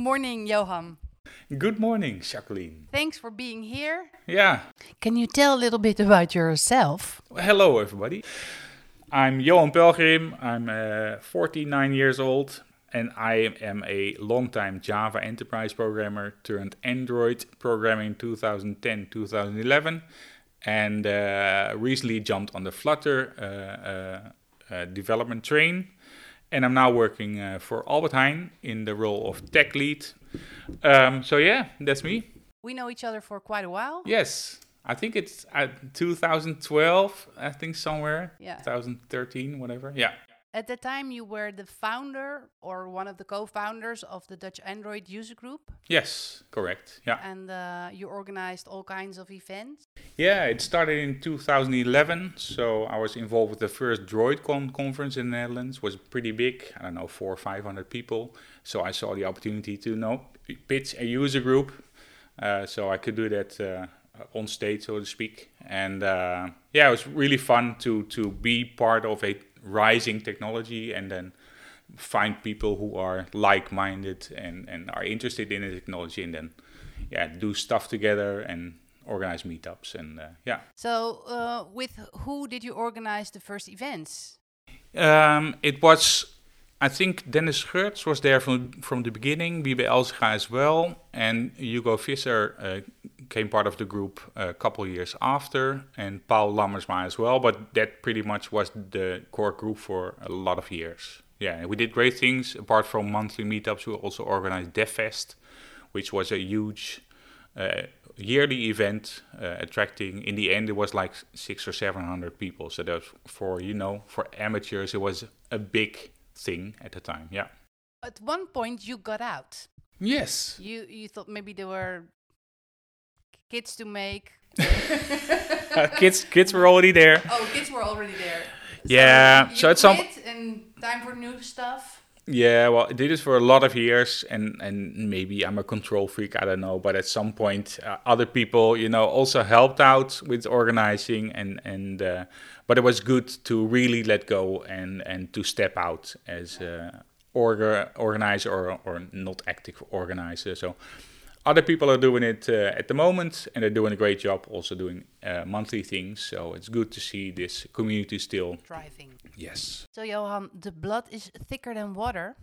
morning, Johan. Good morning, Jacqueline. Thanks for being here. Yeah. Can you tell a little bit about yourself? Hello, everybody. I'm Johan Pelgrim. I'm uh, 49 years old and I am a long-time Java enterprise programmer turned Android programming 2010 2011 and uh, recently jumped on the Flutter uh, uh, uh, development train. And I'm now working uh, for Albert Heijn in the role of tech lead. Um, so, yeah, that's me. We know each other for quite a while. Yes. I think it's uh, 2012, I think somewhere. Yeah. 2013, whatever. Yeah. At the time, you were the founder or one of the co-founders of the Dutch Android user group. Yes, correct. Yeah. And uh, you organized all kinds of events. Yeah, it started in 2011. So I was involved with the first DroidCon conference in the Netherlands. It was pretty big. I don't know, four or 500 people. So I saw the opportunity to you know pitch a user group. Uh, so I could do that uh, on stage, so to speak. And uh, yeah, it was really fun to to be part of a rising technology and then find people who are like-minded and, and are interested in the technology and then yeah do stuff together and organize meetups and uh, yeah. So uh, with who did you organize the first events? Um, it was I think Dennis Geurts was there from from the beginning, Wiebe Elsinga as well, and Hugo Visser uh, came part of the group a couple years after, and Paul Lammertsma as well. But that pretty much was the core group for a lot of years. Yeah, we did great things. Apart from monthly meetups, we also organized DevFest, which was a huge uh, yearly event, uh, attracting. In the end, it was like six or seven hundred people. So that for you know for amateurs, it was a big thing at the time. Yeah. At one point, you got out. Yes. You you thought maybe there were kids to make. uh, kids kids were already there. Oh, kids were already there. Yeah. So, so it's some and time for new stuff. Yeah, well, I did it for a lot of years, and and maybe I'm a control freak. I don't know, but at some point, uh, other people, you know, also helped out with organizing, and and uh, but it was good to really let go and and to step out as orga, organizer or or not active organizer. So other people are doing it uh, at the moment and they're doing a great job also doing uh, monthly things. So it's good to see this community still thriving. Yes. So johan the blood is thicker than water.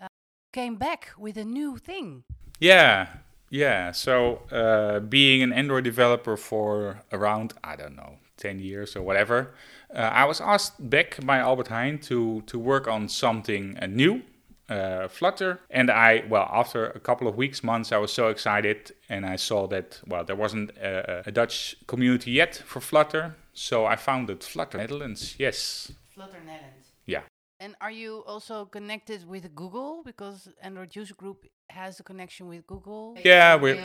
Uh, came back with a new thing. Yeah. Yeah. So uh, being an android developer for around i don't know 10 years or whatever uh, i was asked back by albert heijn to to work on something uh, new uh, Flutter. And I, well, after a couple of weeks, months, I was so excited and I saw that, well, there wasn't a, a Dutch community yet for Flutter. So I founded Flutter Netherlands, yes. Flutter Netherlands. Yeah. And are you also connected with Google? Because Android User Group has a connection with Google. Yeah, we're,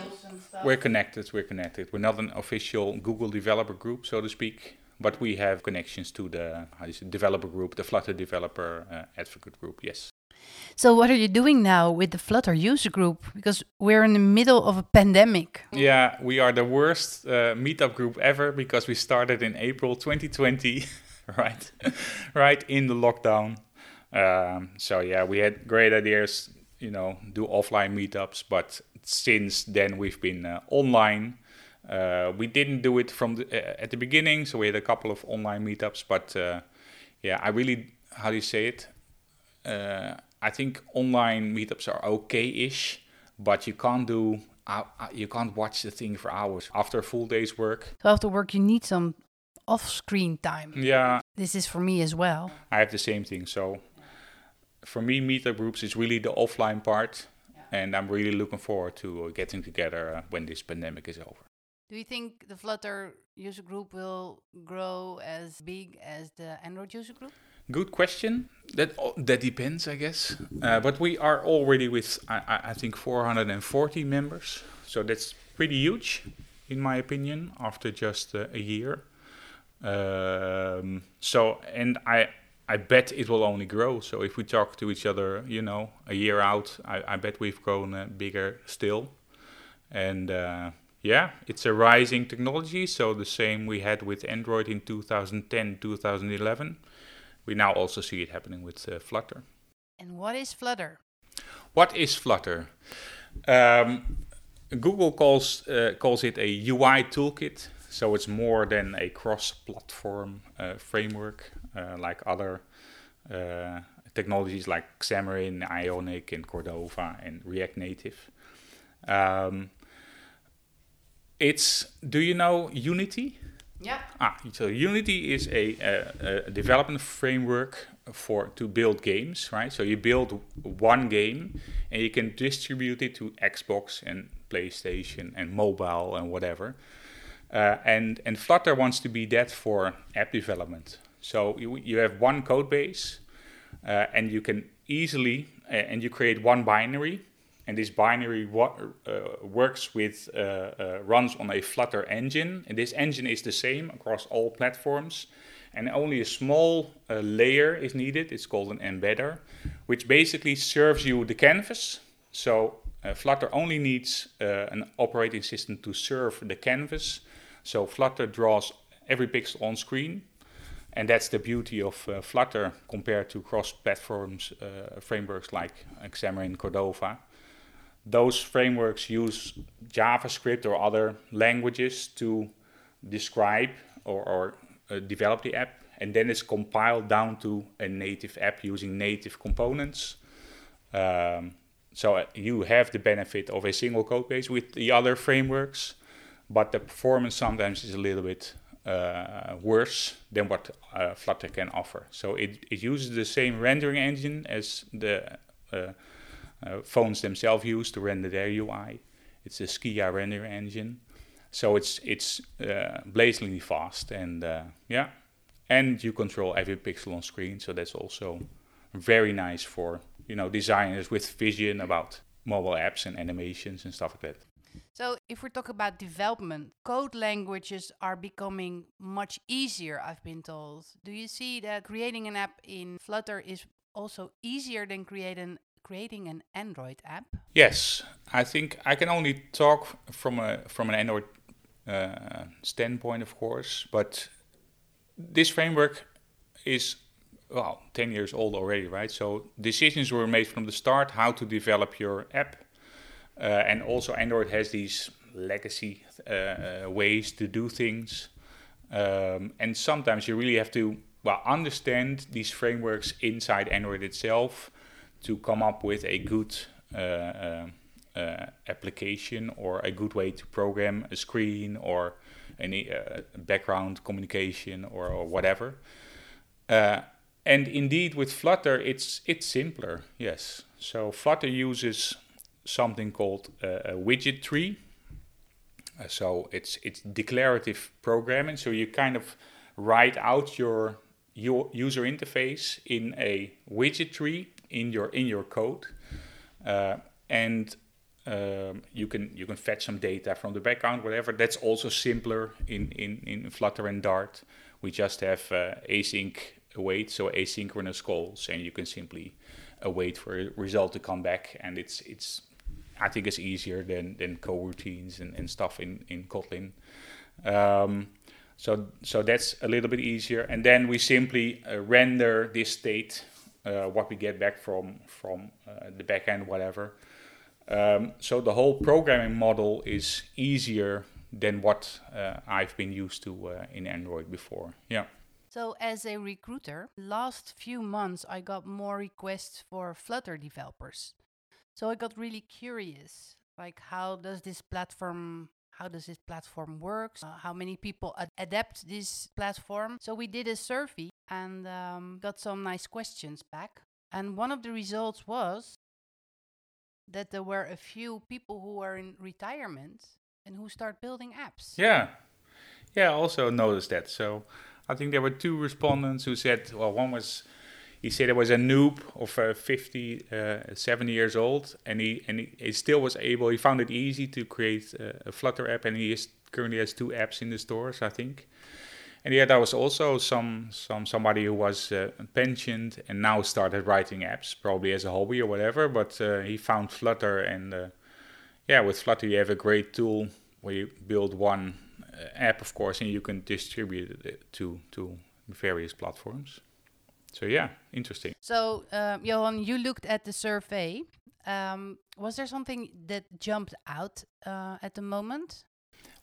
we're connected. We're connected. We're not an official Google developer group, so to speak but we have connections to the how you developer group, the Flutter developer uh, advocate group. Yes. So, what are you doing now with the Flutter user group? Because we're in the middle of a pandemic. Yeah, we are the worst uh, meetup group ever because we started in April 2020, right, right in the lockdown. Um, so yeah, we had great ideas, you know, do offline meetups, but since then we've been uh, online. Uh, we didn't do it from the, uh, at the beginning, so we had a couple of online meetups. But uh, yeah, I really, how do you say it? Uh, I think online meetups are okay-ish, but you can't do uh, uh, you can't watch the thing for hours after a full day's work. So after work, you need some off-screen time. Yeah, this is for me as well. I have the same thing. So for me, meetup groups is really the offline part, yeah. and I'm really looking forward to getting together uh, when this pandemic is over. Do you think the Flutter user group will grow as big as the Android user group? Good question. That that depends, I guess. Uh, but we are already with I, I think 440 members, so that's pretty huge, in my opinion, after just uh, a year. Um, so and I I bet it will only grow. So if we talk to each other, you know, a year out, I, I bet we've grown uh, bigger still. And uh, yeah, it's a rising technology. So the same we had with Android in 2010, 2011 we now also see it happening with uh, Flutter. And what is Flutter? What is Flutter? Um, Google calls uh, calls it a UI toolkit, so it's more than a cross-platform uh, framework uh, like other uh, technologies like Xamarin, Ionic, and Cordova, and React Native. Um, it's do you know Unity? Yeah. Ah, so Unity is a, a, a, development framework for to build games, right? So you build one game and you can distribute it to Xbox and PlayStation and mobile and whatever. Uh, and and Flutter wants to be that for app development. So you, you have one code base, uh, and you can easily uh, and you create one binary and this binary uh, works with uh, uh, runs on a Flutter engine, and this engine is the same across all platforms, and only a small uh, layer is needed. It's called an embedder, which basically serves you the canvas. So uh, Flutter only needs uh, an operating system to serve the canvas. So Flutter draws every pixel on screen, and that's the beauty of Flutter compared to cross-platforms uh, frameworks like Xamarin, Cordova those frameworks use JavaScript or other languages to describe or, or uh, develop the app, and then it's compiled down to a native app using native components. Um, so uh, you have the benefit of a single code base with the other frameworks, but the performance sometimes is a little bit uh, worse than what uh, Flutter can offer. So it, it uses the same rendering engine as the uh, phones themselves use to render their UI. It's a Skia render engine, so it's it's uh, blazingly fast and uh, yeah, and you control every pixel on screen. So that's also very nice for you know designers with vision about mobile apps and animations and stuff like that. So, if we talk about development, code languages are becoming much easier, I've been told. Do you see that creating an app in Flutter is also easier than creating creating an Android app? Yes, I think I can only talk from a from an Android uh, standpoint, of course, but this framework is well 10 years old already, right? So decisions were made from the start how to develop your app, uh, and also Android has these legacy uh, ways to do things, um, and sometimes you really have to well understand these frameworks inside Android itself to come up with a good uh, uh, uh, application or a good way to program a screen or any background communication or, or whatever. and indeed, with Flutter, it's it's simpler. Yes. So Flutter uses something called a widget tree. Uh, so it's it's declarative programming. So you kind of write out your, your user interface in a widget tree in your in your code, uh, and um, you can you can fetch some data from the background, whatever. That's also simpler in in, in Flutter and Dart. We just have uh, async await, so asynchronous calls, and you can simply await for a result to come back, and it's it's I think it's easier than than coroutines and, and stuff in in Kotlin. Um, so so that's a little bit easier, and then we simply uh, render this state uh, what we get back from from uh, the backend, whatever. Um, so the whole programming model is easier than what uh, I've been used to uh, in Android before. Yeah. So as a recruiter, last few months I got more requests for Flutter developers. So I got really curious, like how does this platform how does this platform work? Uh, how many people ad- adapt this platform? So we did a survey and um, got some nice questions back. And one of the results was that there were a few people who were in retirement and who start building apps. Yeah. Yeah, I also noticed that. So I think there were two respondents who said, well, one was, he said it was a noob of uh, 50, uh, 70 years old, and he and he, he, still was able, he found it easy to create uh, a Flutter app, and he is, currently has two apps in the stores, I think. And yeah, there was also some some somebody who was uh, pensioned and now started writing apps, probably as a hobby or whatever. But uh, he found Flutter, and uh, yeah, with Flutter you have a great tool where you build one uh, app, of course, and you can distribute it to to various platforms. So yeah, interesting. So um, Johan, you looked at the survey. Um, was there something that jumped out uh, at the moment?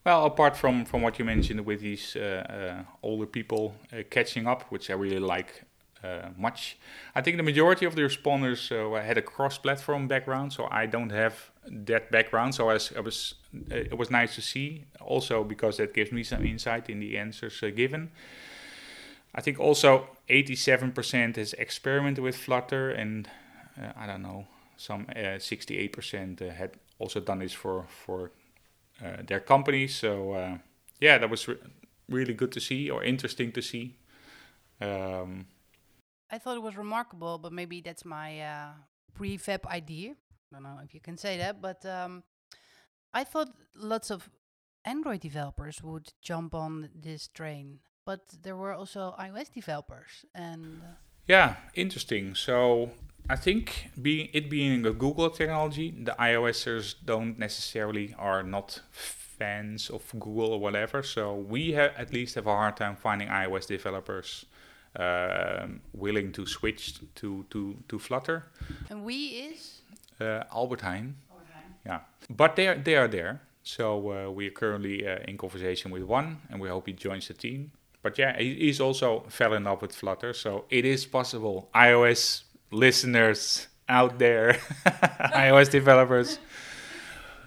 Well, apart from, from what you mentioned with these uh, uh, older people uh, catching up, which I really like uh, much, I think the majority of the responders uh, had a cross-platform background. So I don't have that background. So I was, I was it was nice to see. Also because that gives me some insight in the answers given. I think also 87% has experimented with Flutter, and I don't know, some 68% had also done this for for uh, their companies. So uh, yeah, that was re- really good to see or interesting to see. Um, I thought it was remarkable, but maybe that's my uh, prefab idea. I don't know if you can say that, but um, I thought lots of Android developers would jump on this train, but there were also iOS developers and. Uh, yeah, interesting. So I think being it being a Google technology, the iOSers don't necessarily are not fans of Google or whatever. So we have at least have a hard time finding iOS developers um, willing to switch to to to Flutter. And we is uh. Albert Heijn. Yeah, but they are they are there. So uh, we are currently uh, in conversation with one, and we hope he joins the team. But yeah, he, he's also fell in love with Flutter, so it is possible. iOS listeners out there, iOS developers.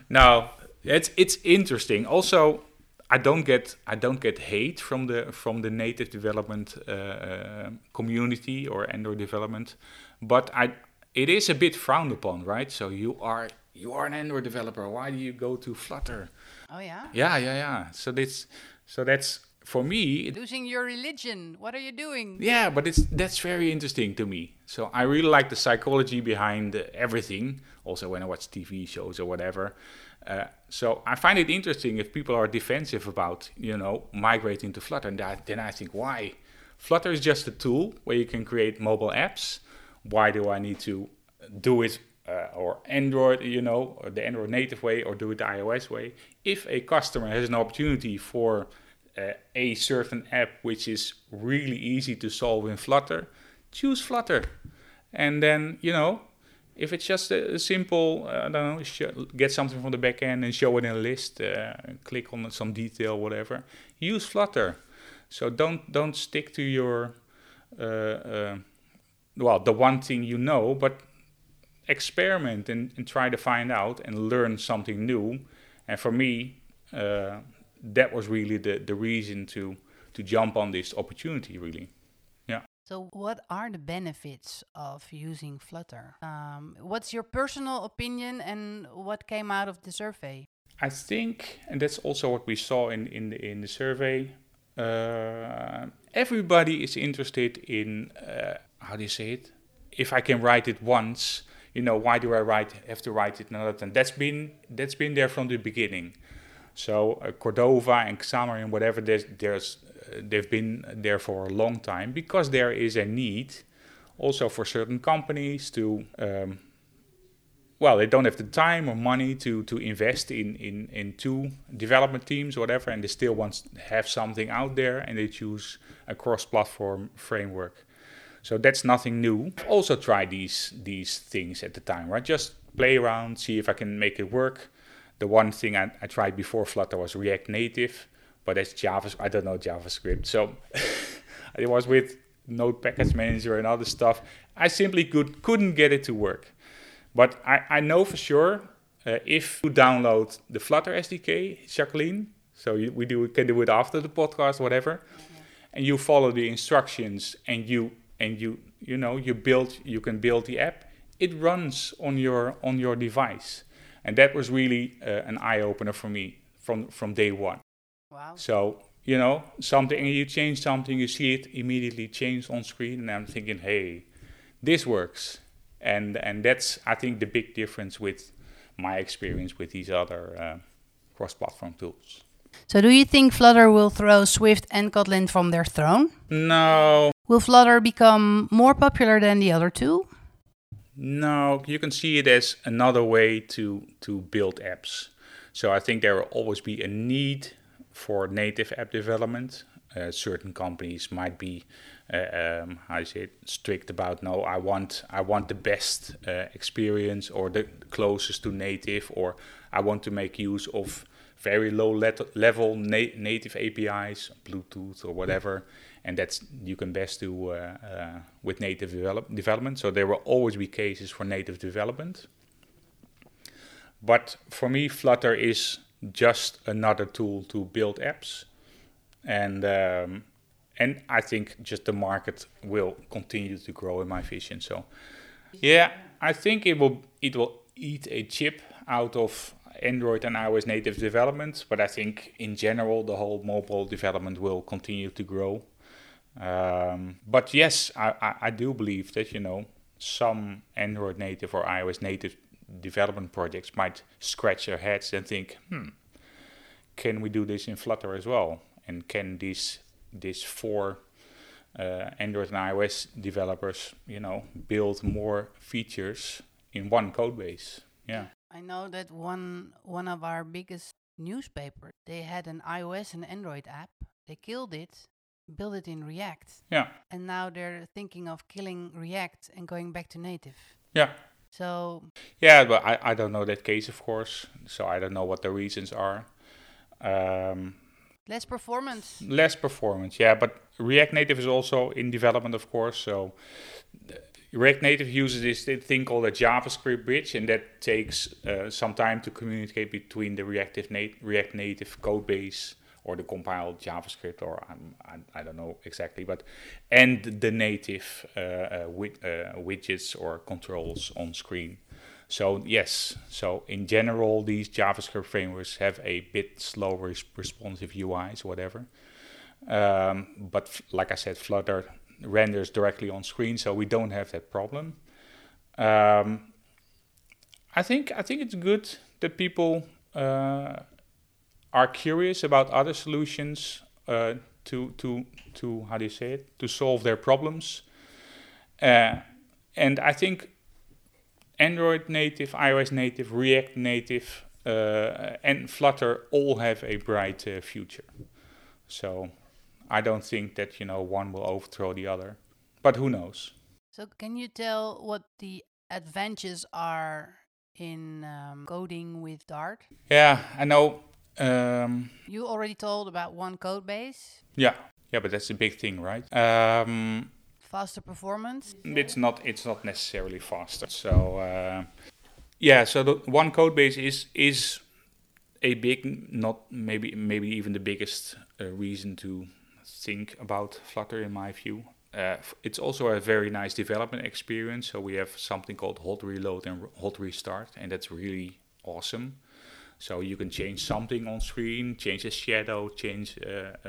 Now, it's it's interesting. Also, I don't get I don't get hate from the from the native development uh, uh, community or Android development, but I it is a bit frowned upon, right? So you are you are an Android developer. Why do you go to Flutter? Oh yeah. Yeah, yeah, yeah. So that's so that's for me losing your religion. What are you doing? Yeah but it's that's very interesting to me. So i really like the psychology behind everything also when i watch tv shows or whatever. Uh, so i find it interesting if people are defensive about you know migrating to flutter and that, then i think why? Flutter is just a tool where you can create mobile apps. Why do i need to do it uh, or Android, you know, or the Android native way, or do it the iOS way. If a customer has an opportunity for uh, a certain app which is really easy to solve in Flutter, choose Flutter. And then, you know, if it's just a, a simple, uh, I don't know, sh- get something from the backend and show it in a list, uh, click on some detail, whatever, use Flutter. So don't don't stick to your, uh, uh, well, the one thing you know, but experiment and, and try to find out and learn something new. And for me, uh, that was really the, the reason to to jump on this opportunity really. Yeah. So what are the benefits of using flutter? Um, what's your personal opinion and what came out of the survey? I think and that's also what we saw in in the, in the survey uh, everybody is interested in uh, how do you say it? If i can write it once you know why do i write have to write it another time? That's been that's been there from the beginning so uh, Cordova and Xamarin, and whatever, there's, there's uh, they've been there for a long time because there is a need also for certain companies to um, well they don't have the time or money to to invest in in in two development teams or whatever and they still want to have something out there and they choose a cross-platform framework. So that's nothing new. Also try these these things at the time right? Just play around see if i can make it work the one thing I, I tried before Flutter was React Native, but that's JavaScript. I don't know JavaScript, so it was with Node Package Manager and other stuff. I simply could couldn't get it to work. But I, I know for sure uh, if you download the Flutter SDK, Jacqueline, so you, we do can do it after the podcast, whatever, and you follow the instructions and you and you you know you build you can build the app. It runs on your on your device and that was really uh, an eye opener for me from from day one. Wow. So you know something, you change something, you see it immediately change on screen, and I'm thinking, hey, this works, and and that's I think the big difference with my experience with these other uh, cross-platform tools. So, do you think Flutter will throw Swift and Kotlin from their throne? No. Will Flutter become more popular than the other two? No, you can see it as another way to to build apps. So I think there will always be a need for native app development. Uh, certain companies might be uh, um, how say it, strict about no, I want I want the best uh, experience or the closest to native, or I want to make use of very low level na- native APIs, Bluetooth or whatever, and that's you can best do uh, uh, with native develop- development. So there will always be cases for native development. But for me, Flutter is just another tool to build apps, and um, and I think just the market will continue to grow in my vision. So, yeah, I think it will it will eat a chip out of Android and iOS native development, but I think in general the whole mobile development will continue to grow. Um, but yes, I, I, I do believe that you know some Android native or iOS native development projects might scratch their heads and think, hmm, can we do this in Flutter as well? And can these these four uh, Android and iOS developers, you know, build more features in one code base? Yeah. I know that one one of our biggest newspapers, they had an iOS and Android app. They killed it, built it in React. Yeah. And now they're thinking of killing React and going back to native. Yeah. So yeah, but I, I don't know that case, of course. So I don't know what the reasons are. Um, less performance. Less performance, yeah. But React Native is also in development, of course. So React Native uses this thing called a JavaScript bridge, and that takes uh, some time to communicate between the Reactive nat- React Native code base or the compiled JavaScript, or um, I, I, don't know exactly, but and the native uh, uh, uh, widgets or controls on screen. So yes, so in general, these JavaScript frameworks have a bit slower responsive UIs, whatever. Um, but like I said, Flutter renders directly on screen, so we don't have that problem. Um, I think I think it's good that people uh, are curious about other solutions uh, to to to how do you say it to solve their problems. Uh, and I think Android native, iOS native, React native, uh, and Flutter all have a bright uh, future. So I don't think that you know one will overthrow the other, but who knows? So can you tell what the advantages are in um, coding with Dart? Yeah, I know um, you already told about one code base. Yeah, yeah, but that's a big thing, right? Um, faster performance. It's not. It's not necessarily faster. So uh, yeah, so the one code base is is a big, not maybe maybe even the biggest uh, reason to think about Flutter in my view. Uh, it's also a very nice development experience. So we have something called hot reload and hot restart, and that's really awesome. So you can change something on screen, change a shadow, change uh, uh,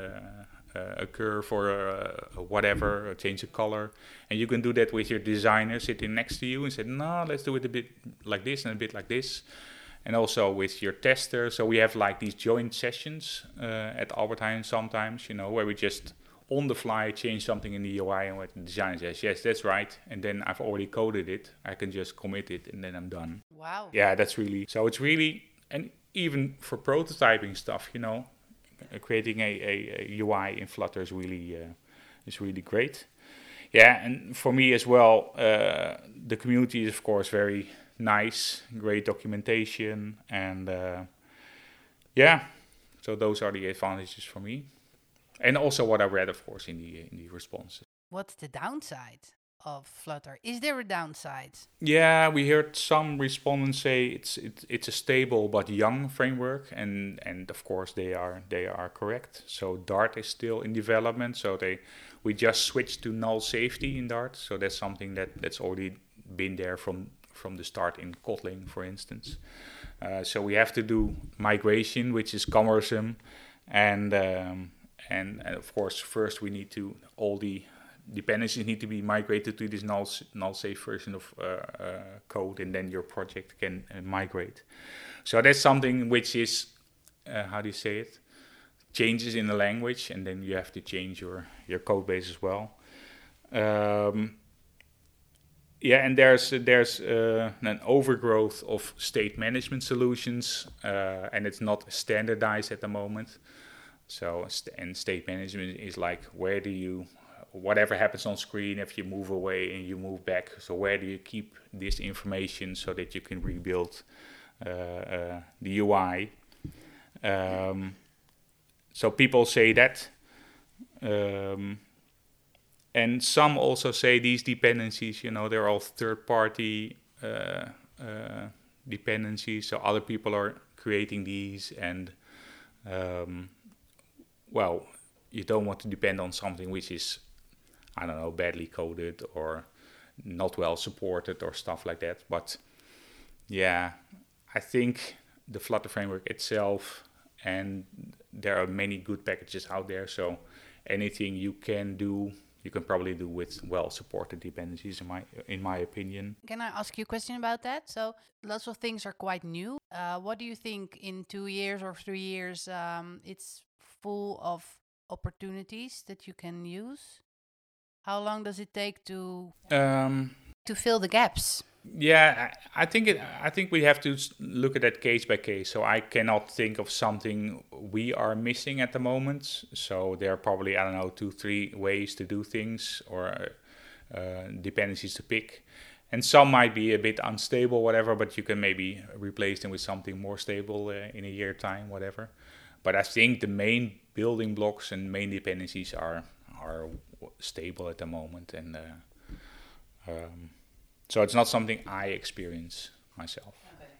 uh a curve or uh, whatever, or change a color, and you can do that with your designer sitting next to you and say, "No, let's do it a bit like this and a bit like this." And also with your tester, so we have like these joint sessions uh, at Albert Heijn sometimes, you know, where we just on the fly change something in the UI and what the designer says, yes, that's right. And then I've already coded it. I can just commit it and then I'm done. Wow. Yeah, that's really so it's really and even for prototyping stuff, you know, creating a, a, a, UI in Flutter is really uh, is really great. Yeah, and for me as well, uh, the community is of course very nice, great documentation, and uh, yeah, so those are the advantages for me, and also what I read, of course, in the in the responses. What's the downside? Of Flutter. Is there a downside? Yeah, we heard some respondents say it's it, it's a stable but young framework, and and of course they are they are correct. So Dart is still in development, so they we just switched to null safety in Dart, so that's something that that's already been there from from the start in Kotlin, for instance. Uh, so we have to do migration, which is cumbersome, and um, and, and of course first we need to all the dependencies need to be migrated to this null, null safe version of uh, uh, code, and then your project can uh, migrate. So that's something which is, how do you say it, changes in the language, and then you have to change your, your code base as well. Um, yeah, and there's there's uh, an overgrowth of state management solutions, uh, and it's not standardized at the moment. So, and state management is like where do you whatever happens on screen, if you move away and you move back, so where do you keep this information so that you can rebuild uh, uh, the UI? Um, so people say that. Um, and some also say these dependencies, you know, they're all third party uh, uh, dependencies. So other people are creating these, and um, well, you don't want to depend on something which is, I don't know, badly coded or not well supported or stuff like that. But yeah, I think the Flutter framework itself, and there are many good packages out there. So anything you can do you can probably do with well supported dependencies in my in my opinion can i ask you a question about that so lots of things are quite new uh, what do you think in two years or three years um, it's full of opportunities that you can use how long does it take to um, to fill the gaps yeah, I think it. I think we have to look at that case by case. So I cannot think of something we are missing at the moment. So there are probably I don't know two, three ways to do things or uh, dependencies to pick, and some might be a bit unstable, whatever. But you can maybe replace them with something more stable uh, in a year time, whatever. But I think the main building blocks and main dependencies are are stable at the moment, and uh, um, so it's not something I experience myself. Okay.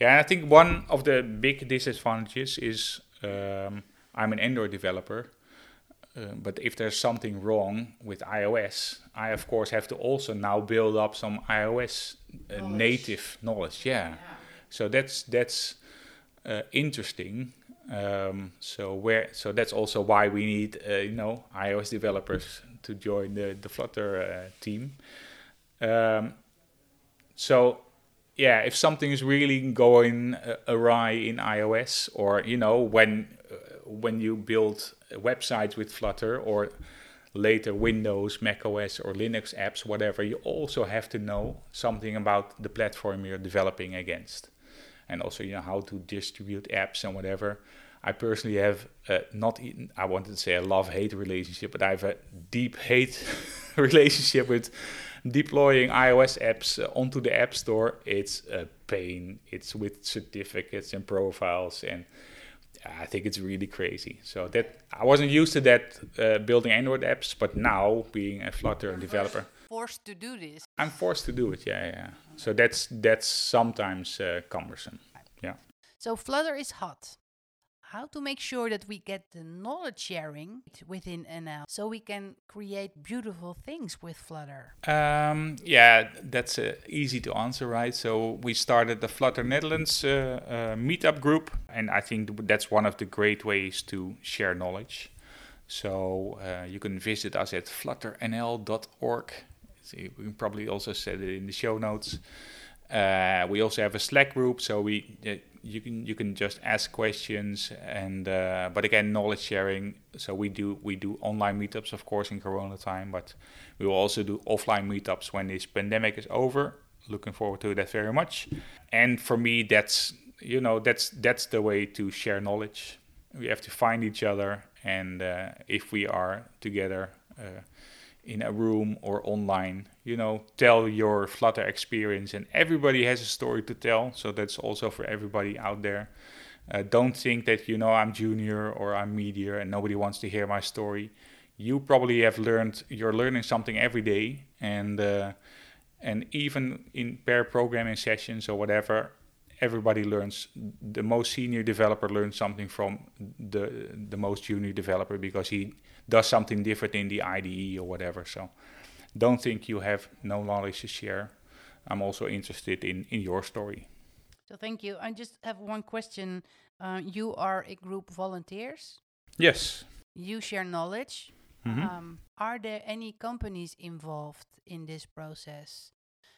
Yeah, I think one of the big disadvantages is um, I'm an Android developer, uh, but if there's something wrong with iOS, I of course have to also now build up some iOS uh, knowledge. native knowledge. Yeah. yeah. so that's that's uh, interesting. Um, so where so that's also why we need uh, you know iOS developers to join the the Flutter uh, team. Um, so yeah, if something is really going uh, awry in iOS, or you know when uh, when you build websites with Flutter, or later Windows, Mac OS, or Linux apps, whatever, you also have to know something about the platform you're developing against, and also you know how to distribute apps and whatever. I personally have uh, not even, I wanted to say a love hate relationship, but I have a deep hate relationship with deploying iOS apps uh, onto the App Store, it's a pain. It's with certificates and profiles, and I think it's really crazy. So that I wasn't used to that uh, building Android apps, but now being a Flutter developer, forced to do this. I'm forced to do it. Yeah, yeah. So that's that's sometimes uh, cumbersome. Yeah. So Flutter is hot how to make sure that we get the knowledge sharing within NL so we can create beautiful things with Flutter? Um, yeah, that's uh, easy to answer, right? So we started the Flutter Netherlands uh, uh, meetup group, and I think that's one of the great ways to share knowledge. So uh, you can visit us at flutternl.org. So we can probably also set it in the show notes. Uh, we also have a Slack group, so we uh, you can you can just ask questions and uh, but again knowledge sharing. So we do we do online meetups of course in Corona time, but we will also do offline meetups when this pandemic is over. Looking forward to that very much. And for me, that's you know that's that's the way to share knowledge. We have to find each other, and uh, if we are together. In a room or online you know tell your flutter experience. And everybody has a story to tell so that's also for everybody out there. Uh, don't think that you know i'm junior or i'm media and nobody wants to hear my story. You probably have learned you're learning something every day. And uh, and even in pair programming sessions or whatever everybody learns. The most senior developer learns something from the the most junior developer because he does something different in the IDE or whatever. So don't think you have no knowledge to share. I'm also interested in in your story. So thank you. I just have one question. Uh, you are a group volunteers. Yes. You share knowledge. Mm-hmm. Um, are there any companies involved in this process?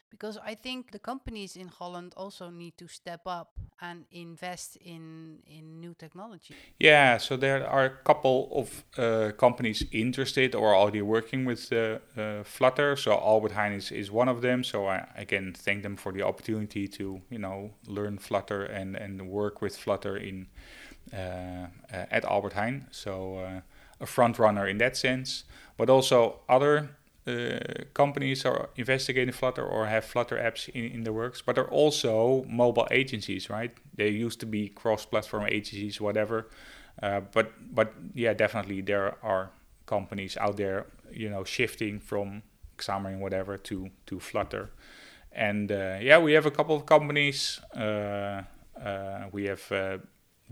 Because I think the companies in Holland also need to step up and invest in in new technology. Yeah, so there are a couple of uh, companies interested or already working with uh, uh, Flutter. So Albert Heijn is, is one of them. So I, can thank them for the opportunity to you know learn Flutter and and work with Flutter in uh, uh, at Albert Heijn. So uh, a front runner in that sense. But also other companies are investigating Flutter or have Flutter apps in, in the works, but they're also mobile agencies, right? They used to be cross-platform agencies, whatever. Uh, but but yeah, definitely there are companies out there, you know, shifting from Xamarin whatever to to Flutter. And uh, yeah, we have a couple of companies. Uh, we have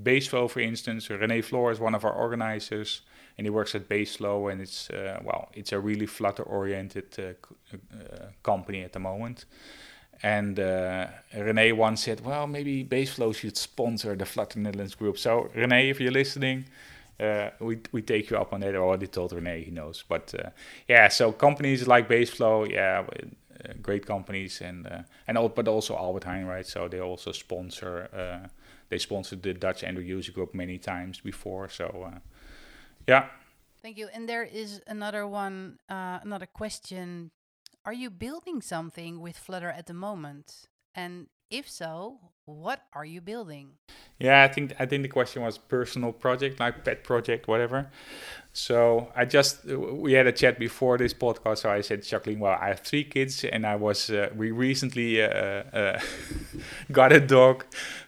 Baseflow, for instance. René Floor is one of our organizers and he works at Baseflow, and it's uh, well, it's a really Flutter-oriented uh, uh, company at the moment. And uh, René once said, "Well, maybe Baseflow should sponsor the Flutter Netherlands group." So René, if you're listening, uh, we we take you up on that. I already told René, he knows. But uh, yeah, so companies like Baseflow, yeah, uh, great companies, and and all, but also Albert Heijn, right? So they also sponsor. they sponsored the Dutch Android user group many times before. So yeah. Thank you. And there is another one, uh, another question. Are you building something with Flutter at the moment? And if so, what are you building? Yeah, I think I think the question was personal project, like pet project, whatever. So I just we had a chat before this podcast. So I said, Jacqueline, well, I have three kids, and I was uh, we recently uh, uh, got a dog,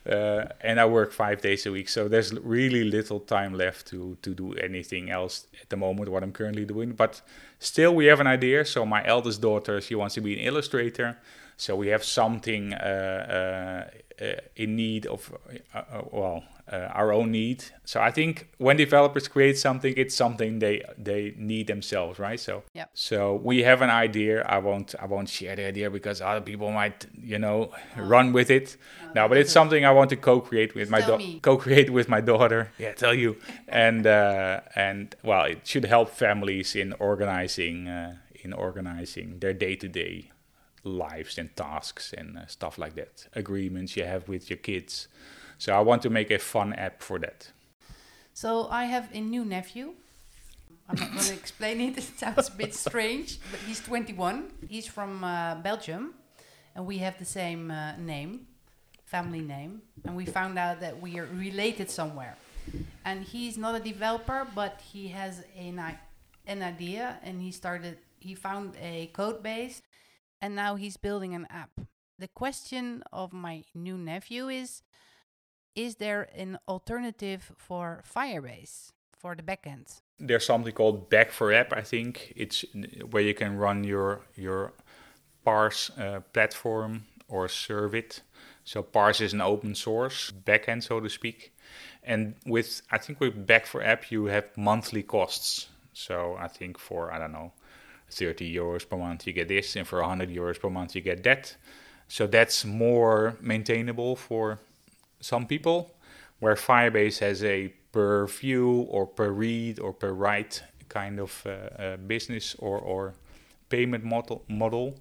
uh, and I work five days a week. So there's really little time left to to do anything else at the moment. What I'm currently doing, but still we have an idea. So my eldest daughter, she wants to be an illustrator. So we have something uh, uh, in need of, well, our own need. So I think when developers create something, it's something they they need themselves, right? So yeah. So we have an idea. I won't I won't share the idea because other people might you know oh. run with it. No, no but it's something I want to co-create with my daughter. Co-create with my daughter. Yeah, tell you. and uh, and well, it should help families in organizing uh, in organizing their day to day lives and tasks and uh, stuff like that. Agreements you have with your kids. So I want to make a fun app for that. So I have a new nephew. I'm not going to explain it. It sounds a bit strange, but he's 21. He's from uh, Belgium, and we have the same uh, name, family name. And we found out that we are related somewhere. And he's not a developer, but he has an, an idea, and he started. He found a code base and now he's building an app. The question of my new nephew is Is there an alternative for Firebase for the backend? There's something called Back4App, I think. It's where you can run your your Parse uh, platform or serve it. So Parse is an open source backend, so to speak. And with I think with Back4App you have monthly costs. So I think for I don't know 30 euros per month you get this, and for 100 euros per month you get that. So that's more maintainable for some people, where Firebase has a per view or per read or per write kind of uh, uh, business or, or payment model. model.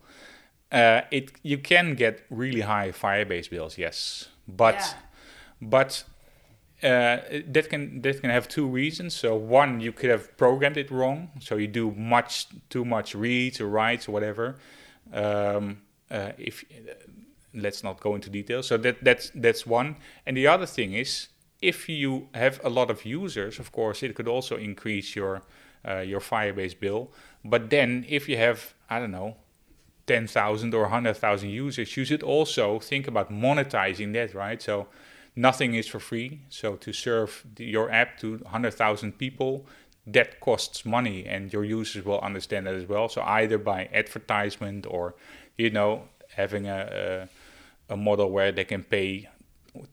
Uh, it you can get really high Firebase bills, yes, but yeah. but uh, that can that can have two reasons. So one, you could have programmed it wrong, so you do much too much reads or writes or whatever. Um, uh, if uh, let's not go into detail. So that that's that's one. And the other thing is, if you have a lot of users, of course, it could also increase your uh, your Firebase bill. But then, if you have I don't know. 10,000 or 100,000 users, you should also think about monetizing that, right? So, nothing is for free. So to serve the, your app to 100,000 people, that costs money, and your users will understand that as well. So either by advertisement or, you know, having a, a, a model where they can pay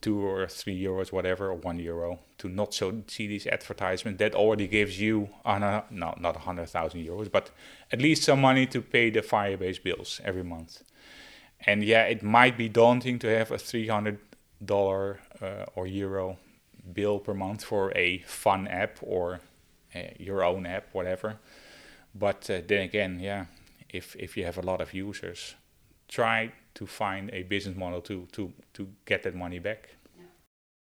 two or three euros, whatever, or one euro to not so see these advertisements. That already gives you, uh, no, no, not 100,000 euros, but at least some money to pay the Firebase bills every month. And yeah, it might be daunting to have a 300 dollar uh, or euro bill per month for a fun app or uh, your own app, whatever. But uh, then again, yeah, if if you have a lot of users, try to find a business model to to to get that money back. Yeah.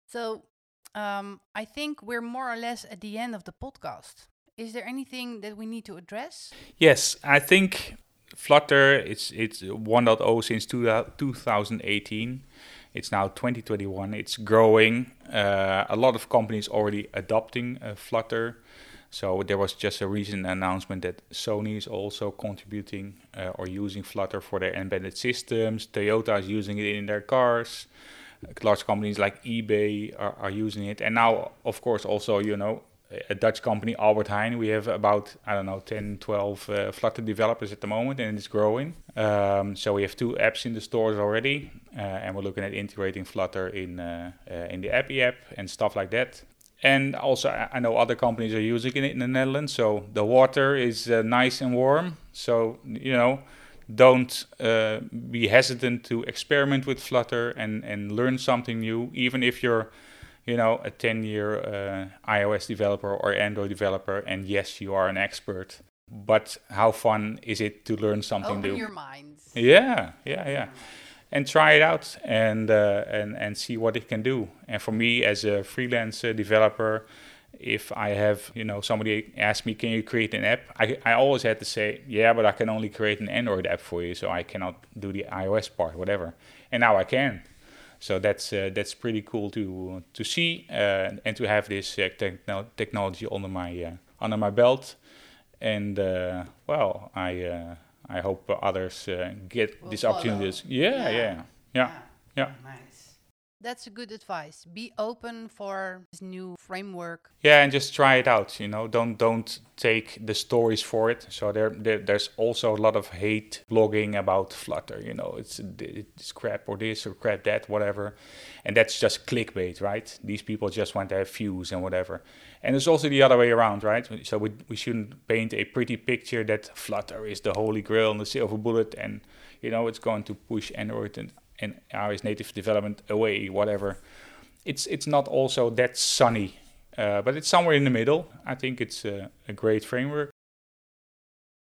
So um, I think we're more or less at the end of the podcast. Is there anything that we need to address? Yes, I think Flutter it's it's 1.0 since two, 2018 it's now 2021. It's growing. Uh, a lot of companies already adopting uh, Flutter. So there was just a recent announcement that Sony is also contributing uh, or using Flutter for their embedded systems. Toyota is using it in their cars. Large companies like eBay are, are using it, and now, of course, also you know a Dutch company, Albert Heijn. We have about, I don't know, 10, 12 uh, Flutter developers at the moment, and it's growing. Um, so we have two apps in the stores already, uh, and we're looking at integrating Flutter in uh, uh in the Appie app and stuff like that. And also, I know other companies are using it in the Netherlands, so the water is uh, nice and warm. So you know, don't uh, be hesitant to experiment with Flutter and and learn something new, even if you're you know, a 10 year uh, iOS developer or Android developer, and yes, you are an expert. But how fun is it to learn something Open new? your minds. Yeah, yeah, yeah. And try it out and uh, and and see what it can do. And for me, as a freelance uh, developer, if I have, you know, somebody ask me, can you create an app? I, I always had to say, yeah, but I can only create an Android app for you, so I cannot do the iOS part, whatever. And now I can. So that's uh, that's pretty cool to to see uh, and to have this uh, techno technology under my uh, under my belt. And uh, well, I uh, I hope others get Will these follow. opportunities. Yeah, Yeah. yeah, yeah, yeah. Nice. That's a good advice. Be open for this new framework. Yeah, and just try it out. You know, don't don't take the stories for it. So there, there there's also a lot of hate blogging about Flutter. You know, it's it's crap or this or crap that, whatever, and that's just clickbait, right? These people just want to have views and whatever. And it's also the other way around, right? So we we shouldn't paint a pretty picture that Flutter is the holy grail and the silver bullet, and you know it's going to push Android and and iOS native development away, whatever. It's it's not also that sunny, uh, but it's somewhere in the middle. I think it's a, a great framework.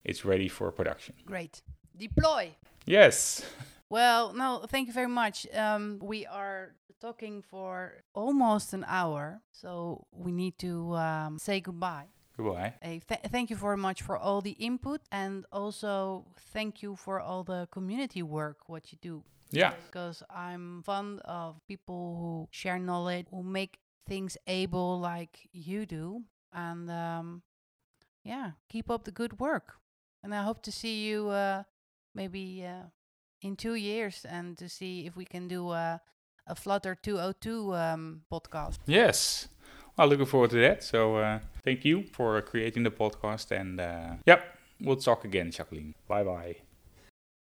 It's ready for production. Great. Deploy. Yes. Well, no, thank you very much. Um, we are talking for almost an hour, so we need to um, say goodbye. Goodbye. Hey, th- thank you very much for all the input, and also thank you for all the community work what you do. Yeah. because I'm fond of people who share knowledge, who make things able like you do, and um, yeah, keep up the good work. And I hope to see you uh, maybe uh, in two years and to see if we can do a, a Flutter 202 um, podcast. Yes. Well, looking forward to that. So uh, thank you for creating the podcast, and uh, yep, we'll talk again, Jacqueline. Bye bye.